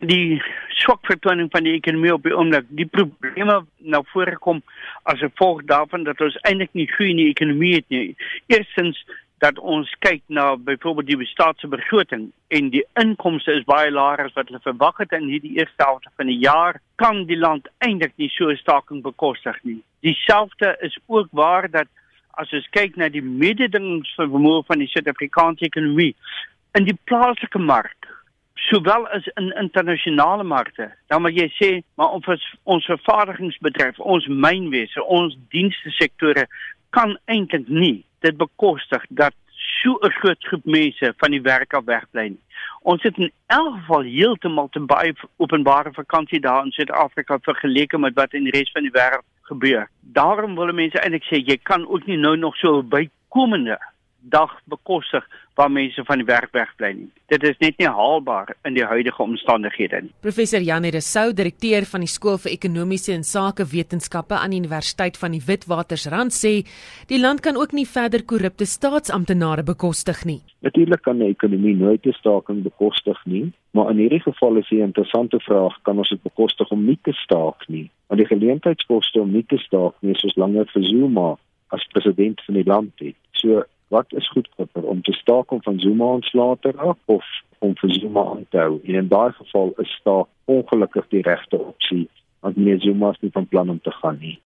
die swak vertoning van die ekonomie op die oomblik, die probleme nou voorkom as gevolg daarvan dat ons eintlik nie groei in die ekonomie het nie. Eerstens dat ons kyk na byvoorbeeld die staatsbegroting en die inkomste is baie laer as wat hulle verwag het in hierdie eerste helfte van die jaar, kan die land eintlik nie so 'n staking bekostig nie. Dieselfde is ook waar dat as ons kyk na die mededingingsvermoë van die Suid-Afrikaanse ekonomie in die plaaslike mark sowel as in internasionale markte. Dan moet jy sê, maar ons ons vervaardigingsbedryf, ons mynwese, ons dienste sektore kan eintlik nie dit bekostig dat so 'n groot groep mense van die werk af wegbly nie. Ons het in elk geval heeltemal te baie openbare vakansie daar in Suid-Afrika vergeleke met wat in die res van die wêreld gebeur. Daarom wil mense eintlik sê jy kan ook nie nou nog so bykomende dag bekostig waar mense van die werk wegbly nie. Dit is net nie haalbaar in die huidige omstandighede nie. Professor Janie Rousseau, direkteur van die Skool vir Ekonomiese en Sake Wetenskappe aan die Universiteit van die Witwatersrand sê, die land kan ook nie verder korrupte staatsamptenare bekostig nie. Natuurlik kan 'n ekonomie nooit 'n staking bekostig nie, maar in hierdie geval is die interessante vraag, kan ons dit bekostig om nie te staak nie? Want die geleentheidskoste om nie te staak nie is soos langer vir Zuma as president van die land het. So wat is goedkoper om te staak om van Zuma ontslae te raak of om vir Zuma aan te hou? En in daai geval is staak ongelukkig die regte opsie want meneer Zuma is nie van plan om te gaan nie.